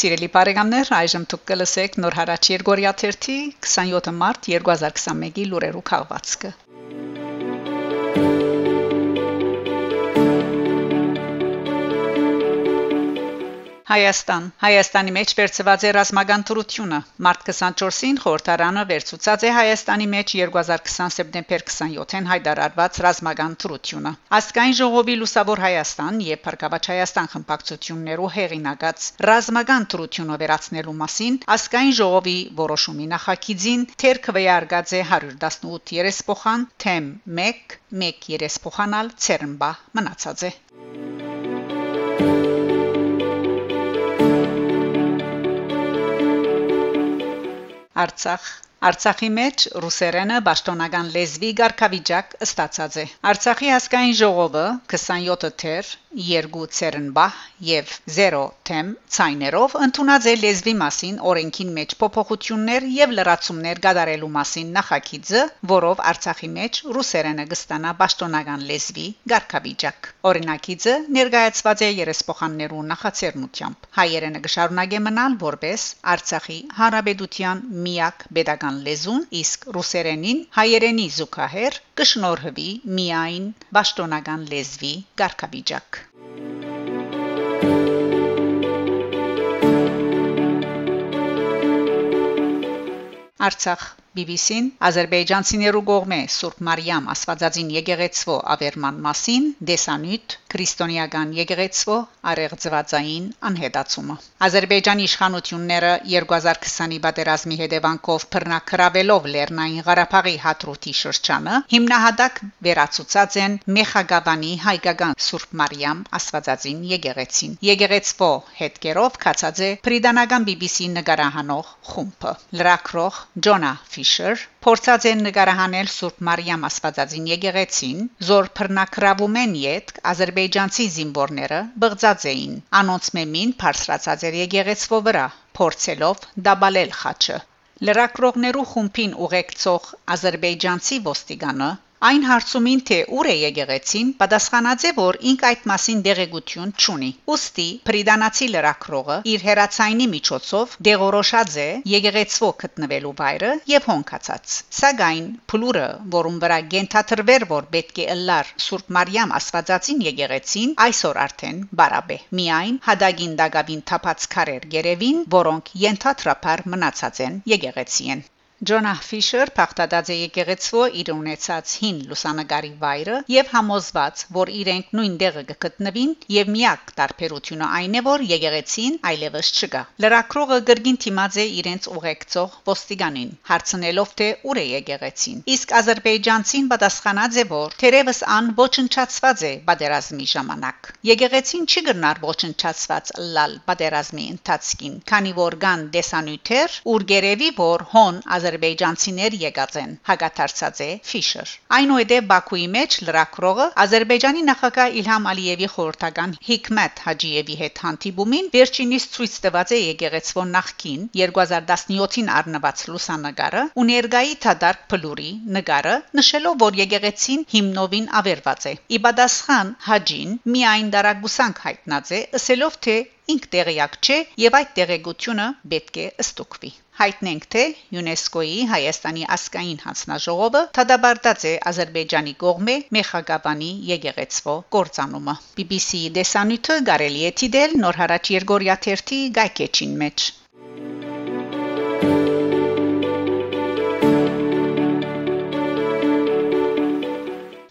Սիրելի բարեկամներ, այժմ դուք կլսեք նոր հարաճ Երգորիա 27 մարտ 2021-ի լուրերու քաղվածքը։ Հայաստան. Հայաստանի մեջ վերծված է ռազմական թրությունը մարտ 24-ին խորհրդարանը վերցուցած է Հայաստանի մեջ 2020 սեպտեմբեր 27-ին հայտարարված ռազմական թրությունը Ասկայն ժողովի լուսավոր Հայաստան եւ Փրկավաճ Հայաստան խմբակցություններու հեղինակած ռազմական թրությունը վերացնելու մասին Ասկայն ժողովի որոշումի նախագիծին թեր քվեարկած է 118 երեսփոխան թեմ 1 1 երեսփոխանալ ցերնբա մնացած է Արցախ Արցախի մեջ ռուսերենը պաշտոնական լեզվի ղարքավիճակ ստացած է։ Արցախի հասկային ժողովը 27 թեր, 2 ցերնբահ եւ 0 թեմ ցայներով ընդունած է լեզվի մասին օրենքին մեջ փոփոխություններ եւ լրացումներ կատարելու մասին նախագիծը, որով Արցախի մեջ ռուսերենը կստանա պաշտոնական լեզվի ղարքավիճակ։ Օրինակիցը ներկայացված է երեսփոխաններու նախաձեռնությամբ։ Հայերենը կշարունակե մնալ որպես Արցախի հանրապետության միակ pedagogical հայկական լեզուն, իսկ ռուսերենին հայերենի զուգահեռ կշնորհվի միայն պաշտոնական լեզվի ղարքավիճակ։ Արցախ BBC-ն Ադրբեջանցիներու կողմէ Սուրբ Մարիամ Աստվածածին եկեղեցվո ավերման մասին դեսանյութ քրիստոնեական եկեղեցվո արեղծվածային անհետացումը Ադրբեջանի իշխանությունները 2020-ի պատերազմի հետևանքով բռնակրավելով Լեռնային Ղարաբաղի հատրուտի շրջանը հիմնահատակ վերացուցած են Մեխագավանի հայկական Սուրբ Մարիամ Աստվածածին եկեղեցին եկեղեցվո հետքերով կացած է Պրիդանական BBC նկարահանող խումբը լրակրող Ջոնա Ֆիշեր փորձած են նկարահանել Սուրբ Մարիամ Աստվածածին եկեղեցին, զոր բռնակրավում են յետ ազերբայջանցի զինվորները բղծած էին։ Անոնց մեմին բարձրացած էր եկեղեցվո վրա, փորձելով դաբալել խաչը։ Լրակրողներու խումբին ուղեկցող ազերբայջանցի ոստիգանը Այն հարցումին թե ուր է եկեղեցին, պատասխանած է, որ ինք այդ մասին դեղեցություն չունի։ Ոստի Պրիդանացի լրակրողը իր հերացայինի միջոցով դեղորոշած է եկեղեցվո գտնվելու վայրը եւ հոնքացած։ Սակայն փլուրը, որում վրա գենթաթրվեր, որ պետք է ըլլար Սուրբ Մարիամ Աստվածածին եկեղեցին, այսօր արդեն բարաբե։ Միայն հադագին դագավին թափած քարեր գերևին, որոնք ենթաթրապար մնացած են եկեղեցին։ Ջոնա Ֆիշեր փախտած է եկեղեցվո իր ունեցած հին լուսանկարի վայրը եւ համոզված, որ իրենք նույն դեղը կգտնվին եւ միակ տարբերությունը այն է, որ եկեղեցին այլևս չկա։ Լրակրողը գրգին թիմած է իրենց ուղեկցող ոստիկանին, հարցնելով թե ուր է եկեղեցին։ Իսկ ազերբայջանցին պատասխանած է, որ թերևս ան ոչնչացված է պատերազմի ժամանակ։ Եկեղեցին չի գնար ոչնչացված լալ պատերազմի ընթացքին, քանի որ կան դեսանյութեր, ուր գերեվի որ հոն ադրբեջանցիներ եկած են հագաթարցած է ֆիշեր այնուհետև բաքուի մեջ լրակրողը ադրբեջանի նախագահ Իլհամ Ալիևի խորհրդական Հիկմետ Հաջիևի հետ հանդիպումին վերջինիս ցույց տված է եկեղեցվո նախքին 2017-ին առնված լուսանկարը ու ներգայի թադարք փլուրի նկարը նշելով որ եկեղեցին հիմնովին ավերված է իբադասխան Հաջին միայն դարագուսանք հայտնած է ասելով թե ինք տեղյակ չէ եւ այդ տեղեկությունը պետք է ըստուկվի հայտնենք թե ՅՈՒՆԵՍԿՕ-ի Հայաստանի ասկային հանձնաժողովը թադաբարտած է Ադրբեջանի կողմէ Մեխագավանի եկեղեցվո կորցանումը BBC-ի դեսանյութը կարելի է դիտել նոր հարաճ Երգորիա 1-ի գայքեչին մեջ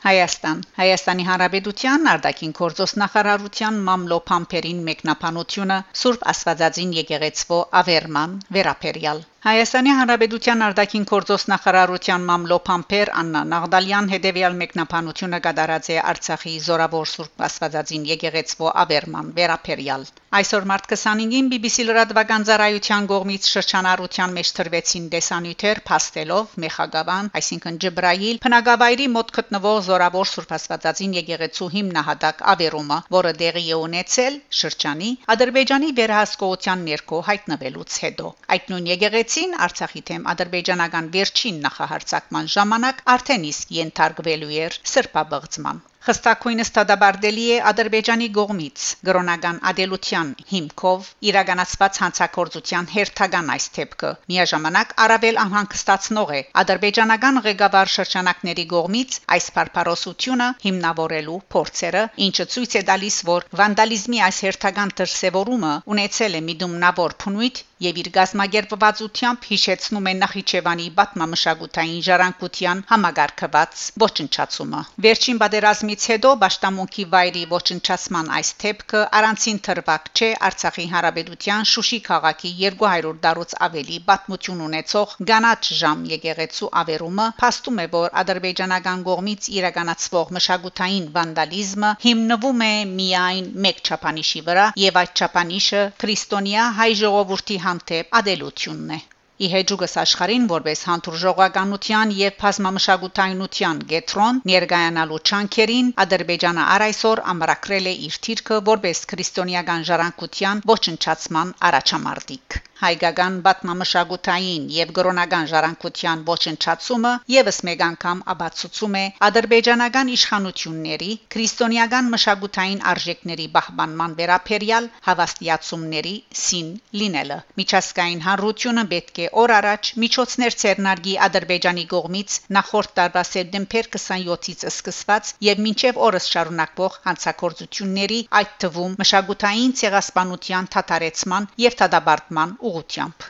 Հայաստան Հայաստանի Հանրապետության արտաքին գործոս նախարարության մամլոփամփերին մեկնաբանությունը Սուրբ Աստվածածին եկեղեցվո ավերման վերապերյալ Հայաստանի Հանրապետության արտաքին գործոս նախարարության մամլոփամփեր Աննա Նաղդալյան հետևյալ մեկնաբանությունը կատարած է Արցախի Զորավոր Սուրբ Աստվածածին եկեղեցվո ավերման վերապերյալ Այսօր մարտ 25-ին BBC լրատվական ծառայության կողմից շրջանառության մեջ տրվեցին դեսանյութեր փաստելով Մեխագավան, այսինքն Ջբրայիլ, փնագավայրի մոտ գտնվող Զորավոր Սուրբ Աստվածածին եկեղեցու հիմնահատակ ավերումը, որը դեղի է ունեցել շրջանի Ադրբեջանի վերահսկողության ներքո հայտնվելուց հետո։ Այդ նույն եկեղեցի Գերեցին Արցախի թեմ ադրբեջանական վերջին նախահարցակման ժամանակ արդեն իսկ ենթարկվելու էր սրբաբղծման Խստակույնս տադաբարդելի է Ադրբեջանի գողմից գրոնական ադելության հիմքով իրականացված հանցակործության հերթական այս թեփքը միաժամանակ արաբել անհանգստացնող է ադրբեջանական ղեկավար շրջանակների գողմից այս բարբարոսությունը հիմնավորելու փորձերը ինչը ցույց է տալիս որ վանդալիզմի այս հերթական դրսևորումը ունեցել է միդումնավոր փնույթ եւ իր գազմագերբվածությամբ հիշեցնում է Նախիջևանի բաթմամշակութային ժառանգության համագարկված ոչնչացումը։ Վերջին պատերազմից հետո Պաշտամունքի վայրի ոչնչացման այս թեփքը առանցին թրվակ չէ Արցախի հանրապետության Շուշի քաղաքի 200 տարուց ավելի պատմություն ունեցող Գանաչ ժամ եկեղեցու ավերումը փաստում է, որ ադրբեջանական կողմից իրականացվող մշակութային վանդալիզմը հիմնվում է միայն մեկ չափանիշի վրա եւ այդ չափանիշը քրիստոնյա հայ ժողովրդի հանդեպ ադելությունն է Իհեջուգս աշխարհին որպես հանդուրժողականության եւ բազմամշակութայնության գետրոն ներգայանալու չանքերին Ադրբեջանը առայսօր ամրակրել է իր թիրքը որպես քրիստոնեական ժառանգության ոչնչացման առաջամարտիկ հայկական բաթմամշակութային եւ գրոնական ժառանգության ոչնչացումը եւս մեկ անգամ աբացուցում է ադրբեջանական իշխանությունների քրիստոնեական մշակութային արժեքների բահբանման վերաբերյալ հավաստիացումների սին լինելը միջազգային հանրությունը պետք է օր առաջ միջոցներ ցերնարգի ադրբեջանի կողմից նախորդ տարվա սեպտեմբեր 27-ից սկսված եւ մինչեւ օրս շարունակվող հանցակործությունների այդ թվում մշակութային ցեղասպանության թաթարեցման եւ թադաբարտման ուղությամբ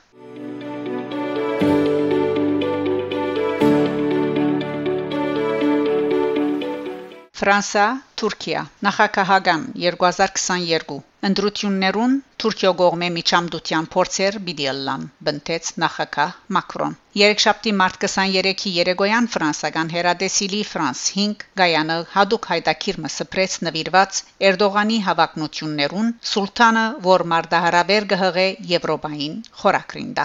Ֆրանսա, Թուրքիա, Նախագահական 2022 Ընտրություններուն Թուրքիո կողմէ միջամդության փորձեր պիտի ըլլան, բնտեց նախագահ Մակրոն։ Երեքշաբթի մարտ 23-ի երեգոյան ֆրանսական հերադեսիլի Ֆրանս 5 Գայանը հadoop հայտակիրը սփրեց նվիրված Էրդողանի հավակնություններուն սուլտանը, որ մարտահրավեր կհղե Եվրոպային խորակրին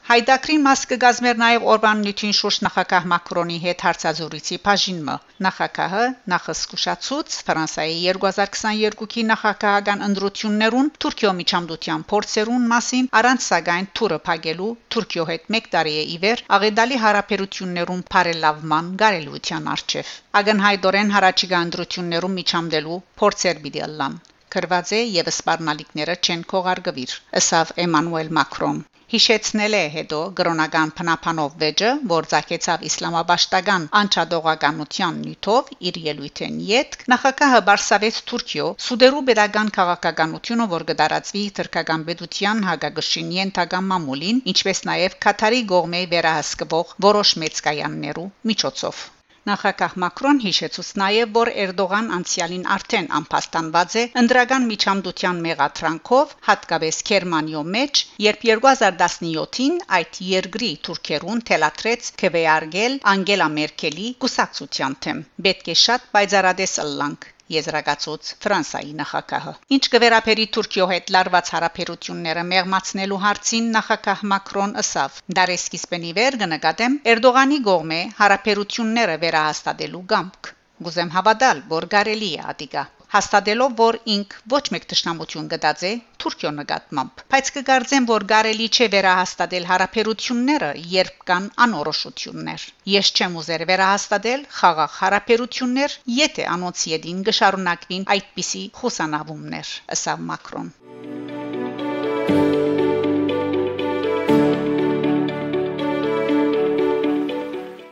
դակ։ Հայդակրի մաս կգազմեր նաև Օրբան Նյութին շուրջ նախագահ Մակրոնի հետ հարցազրույցի բաժինը։ Նախագահը նախսկուշացուց Ֆրանսիայի 2022-ի նախագահական ընտրություններուն Թուրքիո միջամդության փորձերուն մասին առանց սակայն թուրը փակելու Թուրքիո հետ 1 տարի է իվեր աղեդալի հարաբերություններուն բարելավման գարելության արչև։ Ագնհայդորեն հարաճիգա ընտրություններուն միջամդելու փորձեր պիտի ըլլան Կրված է եւ սպառնալիքները չեն քողարգվիր ըսավ Էմանուել Մակրոն հիշեցնել է հետո գրոնական փնապանով վեճը, որ ցակեցավ իսլամաբաշտական անչադողականության նյութով իր ելույթեն յետ նախագահը Բարսավեց Թուրքիո սուդերու pedagogan քաղաքականությունը, որ կդարածվի թրկական պետության հագագշին ենթական մամուլին, ինչպես նաև Կատարի գողմե վերահսկվող որոշ մեծ կայաններու միջոցով Նախագահ Մակրոն հիշեցուց նաև, որ Էրդողան անցյալին արդեն անփաստանված է ընդրական միջամդության մեղադրանքով, հատկապես Գերմանիո մեջ, երբ 2017-ին այդ երկրի թուրքերուն թելատրեց քվեարկել Անգելա Մերկելի կուսակցության թեմ։ Պետք է շատ բայցարադես ըլլանք եզրակացուց Ֆրանսայի նախագահը։ Ինչ կվերապերի Թուրքիո հետ լարված հարաբերությունները մեղմացնելու հարցին նախագահ Մակրոն ըսավ. «Դարեսկիզբեն իվեր կնկատեմ Էրդողանի գողմե հարաբերությունները վերահաստատելու գամք։ Գուզեմ հավատալ, որ կարելի է ադիգա հաստատելով որ ինք ոչ մեկ ճշնամություն գտած է Թուրքիո նկատմամբ բայց կգարձեմ որ կարելի չէ վերահաստատել հարաբերությունները երբ կան անորոշություններ ես չեմ ուզեր վերահաստատել խաղաղ հարաբերություններ եթե անոնց յետին գշարունակվին այդպիսի խուսանավումներ ըսավ մակրոն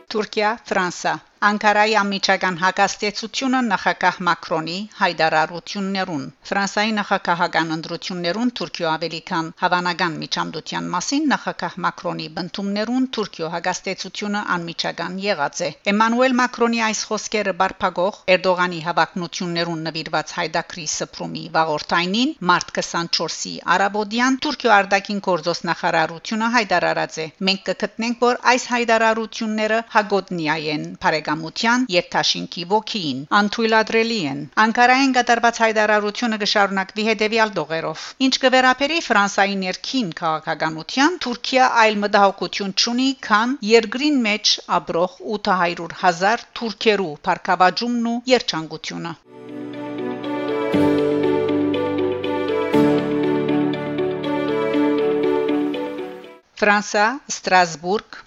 Թուրքիա, Ֆրանսա Անկարայի ամիջական հակաստեցությունը նախագահ Մակրոնի հայտարարություններուն Ֆրանսիայի նախագահական ընտրություններուն Թուրքիո ավելի քան հավանական միջամդության մասին նախագահ Մակրոնի բնդումներուն Թուրքիո հակաստեցությունը անմիջական եղած է Էմանուել Մակրոնի այս խոսքերը բարփագող Էրդողանի հավակնություններուն նվիրված հայդակրի սփռումի վաղորդայնին մարտ 24-ի արաբոդյան Թուրքիո արտաքին գործոս նախարարությունը հայտարարած է. Մենք կգտնենք որ այս հայտարարությունները հագոտնիա են բարեկամության եւ Թաշինքի ոգին անթույլատրելի են Անկարային կատարված հայտարարությունը կշարունակվի հետեւյալ դողերով. Ինչ կվերապերի Ֆրանսայի ներքին քաղաքականության Թուրքիա այլ մտահոգություն չունի քան երկրին մեջ ապրող 800.000 թուրքերու բարգավաճումն ու երջանկությունը Ֆրանսա Ստրասբուրգ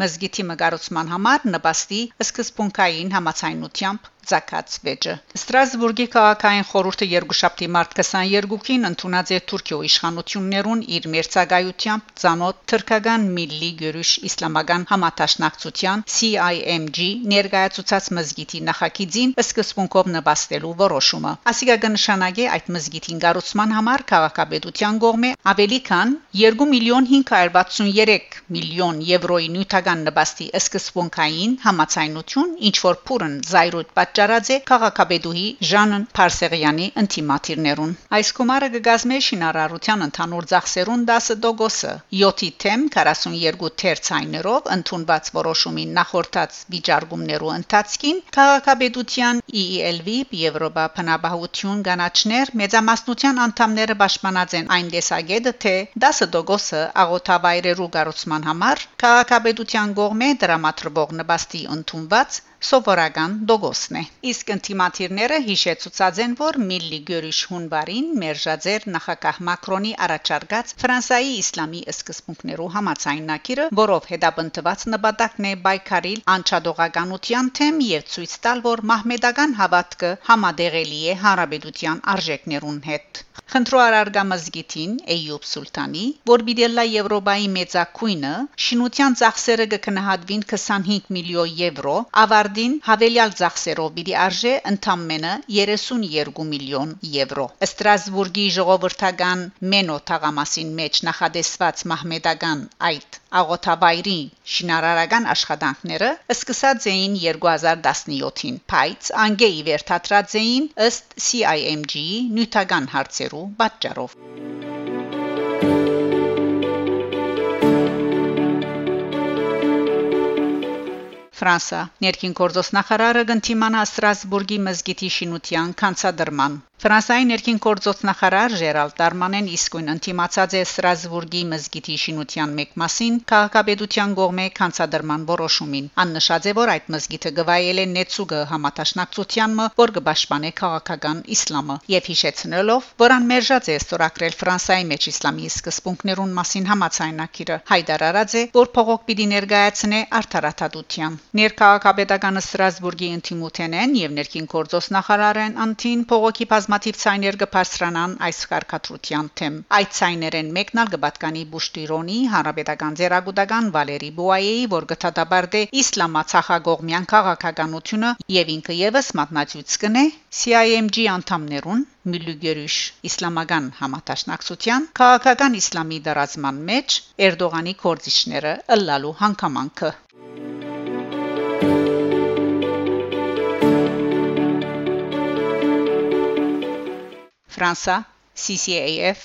Մզգիթի մգարուցման համար նպաստի սկզբունքային համացայնությամբ ցակած վեճը Ստրասբուրգի քաղաքային խորհուրդը երկուշաբթի մարտ 22-ին ընդունած է Թուրքիո իշխանություններուն իր մերցակայությամբ ցանոթ թրքական միլլի գերուշ իսլամական համատաշնակցության CIMG ներկայացուցած մզգիթի նախագիծին սկզբունքով նպաստելու որոշումը ասիգա կնշանակի այդ մզգիթին կառուցման համար քաղաքապետության կողմէ ավելի քան 2 միլիոն 563 միլիոն եվրոյի նյութական նպաստի սկզբունքային համացայնություն ինչ որ փուրն զայրույթ է քաղաքապետուհի Ժանն Փարսեղյանի ինտիմատիրներուն այս գումարը կգազմե շինարարության ընդհանուր ծախսերուն 10%-ը 7-ի թեմ 42 թերցայներով ընդունված որոշումին նախորդած վիճարկումներու ընթացքին քաղաքապետության EELV Եվրոպա փնաբահություն կանաչներ մեծամասնության անդամները պաշտպանած են այն դեսագետը թե 10%-ը աղոթավայրերու կառուցման համար քաղաքապետության կողմէ դրամատրվող նպաստի ընդունված սովորական դոգոսն է իսկ ինտիմատիրները հիշեցուցած են որ միլլի գյուրիշ հունվարին մերժաձեր նախագահ մակրոնի առաջարկած ֆրանսայի իսլամի սկզբունքներու համացայնակիրը որով հետապնդված նպատակն է բայկարիլ անչադողականության թեմ եւ ցույց տալ որ մահմեդական հավատքը համադեղելի է հարաբերության արժեքներուն հետ Խնդրոար արգամզգիտին Էյյուբ Սուլտանի, որ բիդելլա Եվրոպայի մեծակույնը շինության ծախսերը կգնահատվին 25 միլիոն եվրո, ավարտին հավելյալ ծախսերով պիտի արժե ընդամենը 32 միլիոն եվրո։ Ստրասբուրգի ժողովրդական մենո թաղամասին մեջ նախադեсված մահմեդական այդ աղոթաբայրի շինարարական աշխատանքները սկսած էին 2017-ին, բայց անգեի վերթատրած էին ըստ CIMG-ի նյութական հարցերու պատճառով։ Ֆրանսա ներքին գործոս նախարարը գնթիմանա Ստրասբուրգի մզգիթի շինության կանցադրման Ֆրանսիայի ներքին գործոց նախարար Ժերալ Դարմանեն իսկույն ընդդիմացած է Ստրասբուրգի մզգիթի շինության մեկ մասին քաղաքապետության կողմէ կանցադրման որոշումին։ Աննշած է, որ այդ մզգիթը գվայել է Նեցուգը համատաշնակցությանը, որ կպաշտպանե քաղաքական իսլամը, եւ հիշեցնելով, որ անմերժած է ստորակրել Ֆրանսիայի մեջ իսլամի սկզբունքներուն մասին համացայնակիրը, հայտարարած է, որ փողոք պիտի ներկայացնե արդարադատության։ Ներքաղաքապետականը Ստրասբուրգի ինտիմութենեն եւ ներքին գործոց նախարարեն անտին փողոքի բազմաթիվ ցայներ կբարձրանան այս կարգադրության թեմ։ Այդ ցայներեն մեկն ալ կպատկանի Բուշտիրոնի հանրապետական ձերագուտական Վալերի Բուայեի, որ գտադաբարդե իսլամացախագողմյան քաղաքականությունը եւ ինքը եւս մատնացույց կնե CIMG անդամներուն Միլուգերուշ իսլամական համատաշնակցության քաղաքական իսլամի դարածման մեջ Էրդողանի կորձիչները ըլլալու հանգամանքը Ֆրանսա CCAF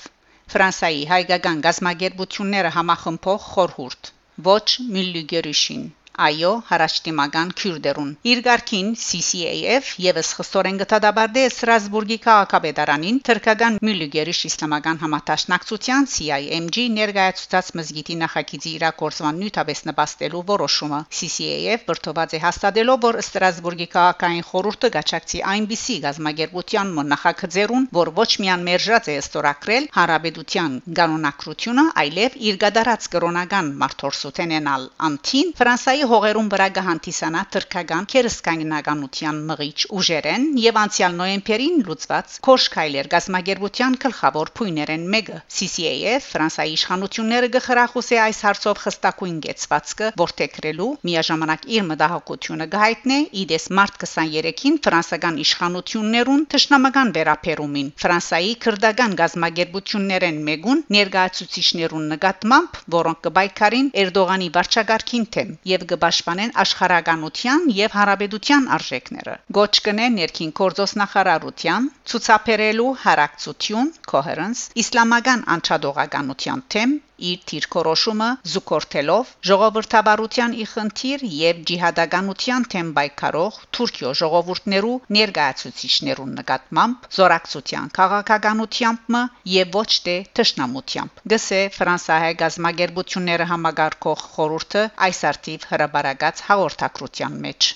Ֆրանսայի հայկական գազագերբությունները համախմբող խորհուրդ ոչ միլիգերիշին այո հարաշտիմական քյուրդերուն իր ղարքին CCAF եւս խստորեն գտադաբարդե Ստրասբուրգի քաղաքապետարանին թրկական Միլուգերիշ իսլամական համատաշնակցության CIMG ներկայացուցած մզգիտի նախագիծի իրակորձման նյութաբես նպաստելու որոշումը CCAF բրթոված է հաստատելով որ Ստրասբուրգի քաղաքային խորհուրդը գաչակցի այնպիսի գազագերբության նախագծերուն որ ոչ միան մերժած է ստորակրել հարաբերության կանոնակրությունը այլև իր գդարած կրոնական մարտորսութենենալ անտին Ֆրանսայի հողերուն վրա կհանդիսանա թրքական քերսկայնականության մղիչ ուժերեն եւ անցյալ նոյեմբերին լուծված Քոշկայլեր գազագերբության գլխավոր փույներեն մեկը CCAF Ֆրանսայի իշխանությունները գխրախուսե այս հարցով խստակույն գեցվածքը որթեքրելու միաժամանակ իր մտահոգությունը գահիտնե իդես մարտ 23-ին ֆրանսական իշխանություններուն ճշնամական վերապերումին Ֆրանսայի քրդական գազագերբություններեն մեկուն ներկայացուցիչներուն նկատմամբ որոնք կբայքարին Էրդողանի վարչագարքին թեմ եւ կպաշտպանեն աշխարհականության եւ հարաբերության արժեքները։ Գոչ կնե ներքին կորձոս նախարարության ցուցաբերելու հարակցություն coherence իսլամական անչադողականության թեմ իր թիրքորոշումը զուգորդելով ժողովրդավարության իխնդիր եւ ջիհադականության թեմ բայկարող Թուրքիո ժողովուրդներու ներկայացուցիչներուն նկատմամբ զորակցության քաղաքականությամբ եւ ոչ թե ճշնամությամբ գսե ֆրանսահայ գազագերբությունները համագարկող խորհուրդը այս արտիվ հրաբարագած հաղորդակցության մեջ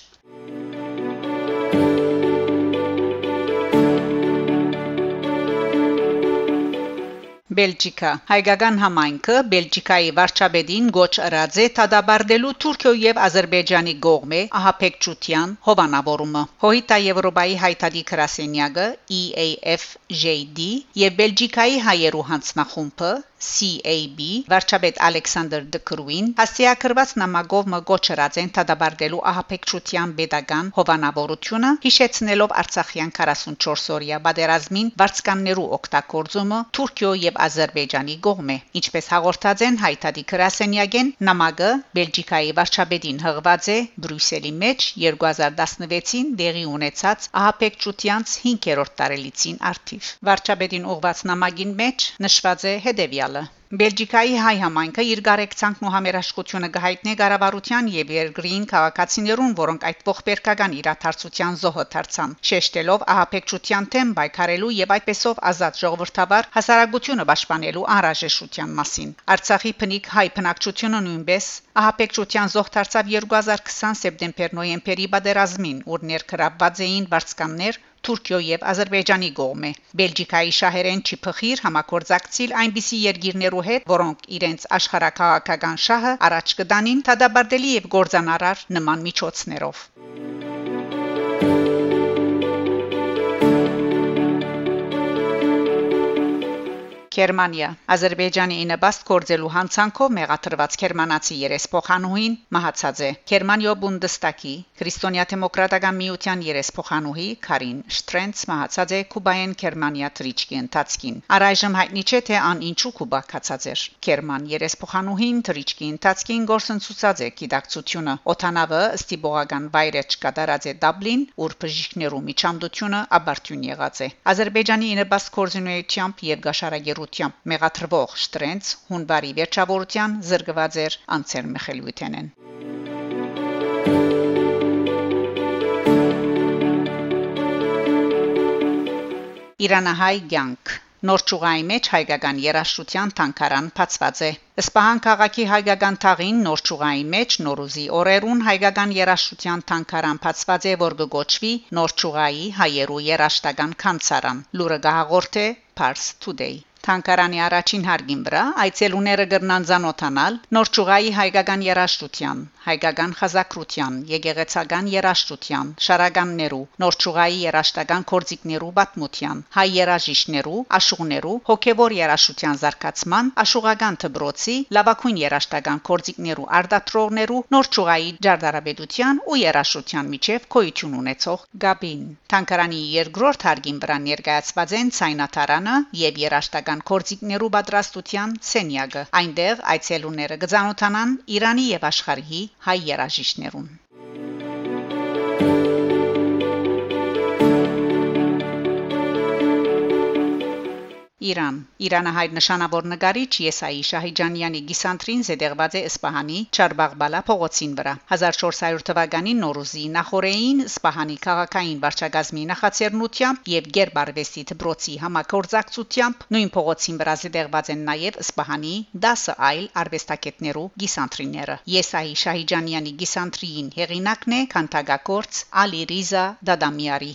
Բելգիկա. Հայկական համայնքը Բելգիկայի վարչապետին Գոչ Ռաձե Թադաբարդելու Թուրքիո եւ Ադրբեջանի գողմե ահապեկչության հովանավորումը Հոհիտա Եվրոպայի հայտարարի քրասենյակը EAFJD եւ Բելգիկայի հայերու հանձնախումբը CAB վարչապետ Ալեքսանդր Դկրուին հասիակրված նամակով մգոչրած են դադարելու ահապեկչության pedagogan հովանավորությունը հիշեցնելով Արցախյան 44-օրյա բادرազմին վարձկաններու օգտագործումը Թուրքիո եւ Ադրբեջանի կողմէ ինչպես հաղորդած են հայտարարի քրասենյակեն նամակը Բելգիկայի վարչապետին հղված է Բրյուսելի մեջ 2016-ին դեղի ունեցած ահապեկչությանց 5-րդ տարելիցին արդիվ վարչապետին ուղված նամակին մեջ նշված է հետևյալ տալը Բելգիկայի հայ համայնքը իր գարեկցանքն ու համերաշխությունը գահիտնի ղարավարության եւ երկրին քաղաքացիներուն, որոնք այդ ողբերգական իրաթարցության զոհը դարձան, շեշտելով ահապեկչության թեմ պայքարելու եւ այդպեսով ազատ ժողովրդավար հասարակությունը պաշտպանելու անհրաժեշտության մասին։ Արցախի փնիկ հայ բնակչությունը նույնպես Ահապեկչության զոհ դարձավ 2020 սեպտեմբեր-նոյեմբերի բادرազմին, ուր ներքրաբված էին բարձկաններ Թուրքիո եւ Ադրբեջանի կողմէ։ Բելգիկայի շահերեն չի փխիր համակորձակցիլ այնպիսի երկիրներու հետ, որոնք իրենց աշխարհակաղակական շահը առաջ կդանին թադաբարդելի եւ գործանարար նման միջոցներով։ Գերմանիա Ադրբեջանի ինեբաստ կորձելու հանցանքով մեղադրված գերմանացի երեսփոխանուհին մահացած է Գերմանիո Բունդեստագի Քրիստոնյա դեմոկրատական միության երեսփոխանուհի Կարին Շտրենց մահացած է Կուբայեն Գերմանիա թրիչքի ընթացքին առայժմ հայտնի չէ թե ան ինչու Կուբա կացած էր Գերման երեսփոխանուհին թրիչքի ընթացքին գործընծուցած է գիտակցությունը օթանավը ստիբողական վայրեջ կատարած է Դաբլին ուր բժիշկներու միջամդությունը աբարտյուն եղած է Ադրբեջանի ինեբաստ կորձունեությամբ եւ գաշարագերու հաջողությամբ մեղադրվող Շտրենց հունվարի վերջավորության զրկված էր անցեր Միխելյութենեն Իրանահայ ցանկ Նոր ճուղայի մեջ հայկական երաշտության թանկարան բացված է։ Սպահան քաղաքի հայկական թաղին նոր ճուղայի մեջ Նորուզի օրերուն հայկական երաշտության թանկարան բացված է, որ գոչվի Նոր ճուղայի հայերու երաշտական կանցարան։ Լուրը գահաղորդ է Pars Today Թանկարանի առաջին հարգին վրա այցելուները կգրնան ցանոթանալ նոր ճուղայի հայկական երաշտության, հայկական խազակրության, եկեղեցական երաշտության, շարականներու, նոր ճուղայի երաշտական կորձիկներու պատմության, հայ երաժիշներու, աշուղներու, հոգևոր երաշտության զարգացման, աշուղական դբրոցի, լավակույն երաշտական կորձիկներու արտադրողներու, նոր ճուղայի ջարդարաբեդության ու երաշտության միջև կոյություն ունեցող գաբին։ Թանկարանի երկրորդ հարգին վրա ներկայացված են ցայնատարանը եւ երաշտական հայկական կորցիկներու պատրաստության սենյակը։ Այնտեղ այցելուները կզանոթանան Իրանի եւ աշխարհի հայ երաժիշտներուն։ Իրան. Իրանահայ նշանավոր նկարիչ Եսայի Շահիջանյանի գիսանտրին զետեղված է Իսպահանի Չարբաղբալա փողոցին վրա 1400 թվականի նորուզի նախորեին Իսպահանի քաղաքային վարչագազմի նախաձեռնությամբ եւ Գերբարվեստի դբրոցի համակորձակցությամբ նույն փողոցին վրա զետեղված են նաեւ Իսպահանի 10 այլ արվեստագետներու գիսանտրիները Եսայի Շահիջանյանի գիսանտրին հեղինակն է Քանթագակորց Ալի Ռիզա Դադամիարի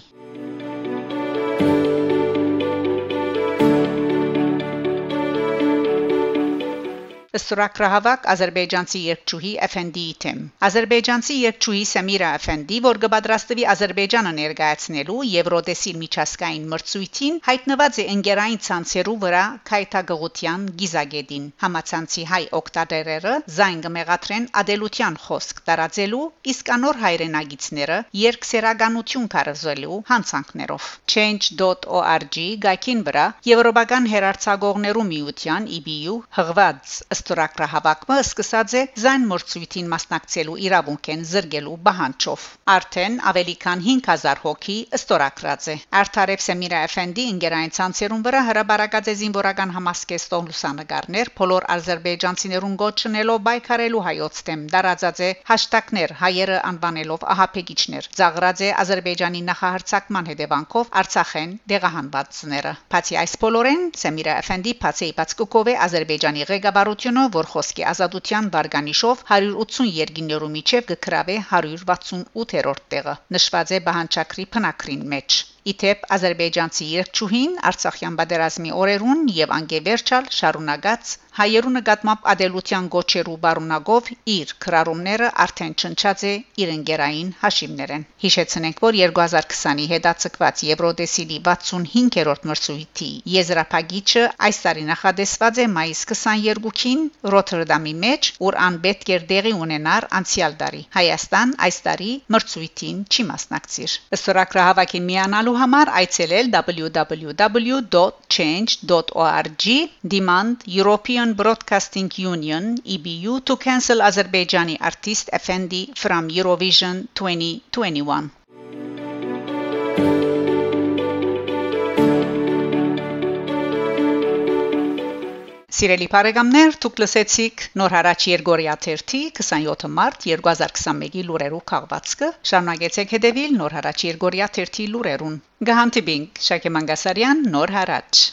Ստրակրահավաք ազերբայջանցի երկչուհի Էֆենդիի թեմ Ազերբայջանցի երկչուհի Սամիրա Էֆենդի, որ կբադրաստվի Ազերբայջանը ներկայացնելու Եվրոդեսիլ միջազգային մրցույթին, հայտնված է ընկերային ցանցերու վրա քայթագողության գիզագետին։ Համացանցի հայ օկտատերերը զայն կմեղադրեն ադելության խոսք տարածելու, իսկ անոր հայրենագիցները երկսերականություն կարզելու հանցանքներով։ change.org գայքին վրա Եվրոպական հերարցակողներու միության EBU հղված ստորակրահավաքը սկսած է զայն մրցույթին մասնակցելու իրավունք են զրգելու բահանջով։ Արդեն ավելի քան 5000 հոգի ստորակրած է։ Արթարև Սեմիրա Էֆենդի ինգերային ցանցերուն վրա հրաբարակած է զինվորական համասկեստող լուսանկարներ բոլոր ազերբայջանցիներուն գոչնելով բայկարելու հայոց դեմ դարածած է հաշտակներ հայերը անվանելով ահապեգիչներ։ Զաղրած է Ադրբեջանի նախահարցակման հետևանքով Արցախեն դեղահանվածները։ Բացի այս բոլորեն Սեմիրա Էֆենդի բացի բացկուկով է Ադրբեջանի ղեկավարությունը Կոալիցիոնը, որ խոսքի ազատության վարգանիշով 180 երկիներու միջև կգրավե 168-րդ տեղը։ Նշված է բահանջակրի փնակրին մեջ իթեպ ազերբայջանցի երգչուհին արցախյան բادرազմի օրերուն եւ անգևերջալ շարունակած հայերու նկատմամբ ադելության գոչերու բարունակով իր քրարումները արդեն ճնչած է իր ընկերային հաշիվներեն հիշեցնենք որ 2020-ի հետացկված եվրոդեսիլի 65-րդ մրցույթի եզրափակիչը այս տարի նախադեсված է մայիսի 22-ին ռոթերդամի մեջ ուր ան պետք էր դեղի ունենար անցյալ տարի հայաստան այս տարի մրցույթին չի մասնակցիր ըստ ռակրահավաքի միանալու համար այցելել www.change.org demand European European Broadcasting Union EBU to cancel Azerbaijani artist Effendi from Eurovision 2021. Սիրելի բարեկամներ, դուք լսեցիք Նոր հարաճ Երգորիա 1-ի 27 մարտ 2021-ի լուրերով քաղվածքը։ Շարունակեցեք հետևել Նոր հարաճ Երգորիա 1-ի լուրերուն։ Գահանտիբինգ Շակե Մանգասարյան Նոր հարաճ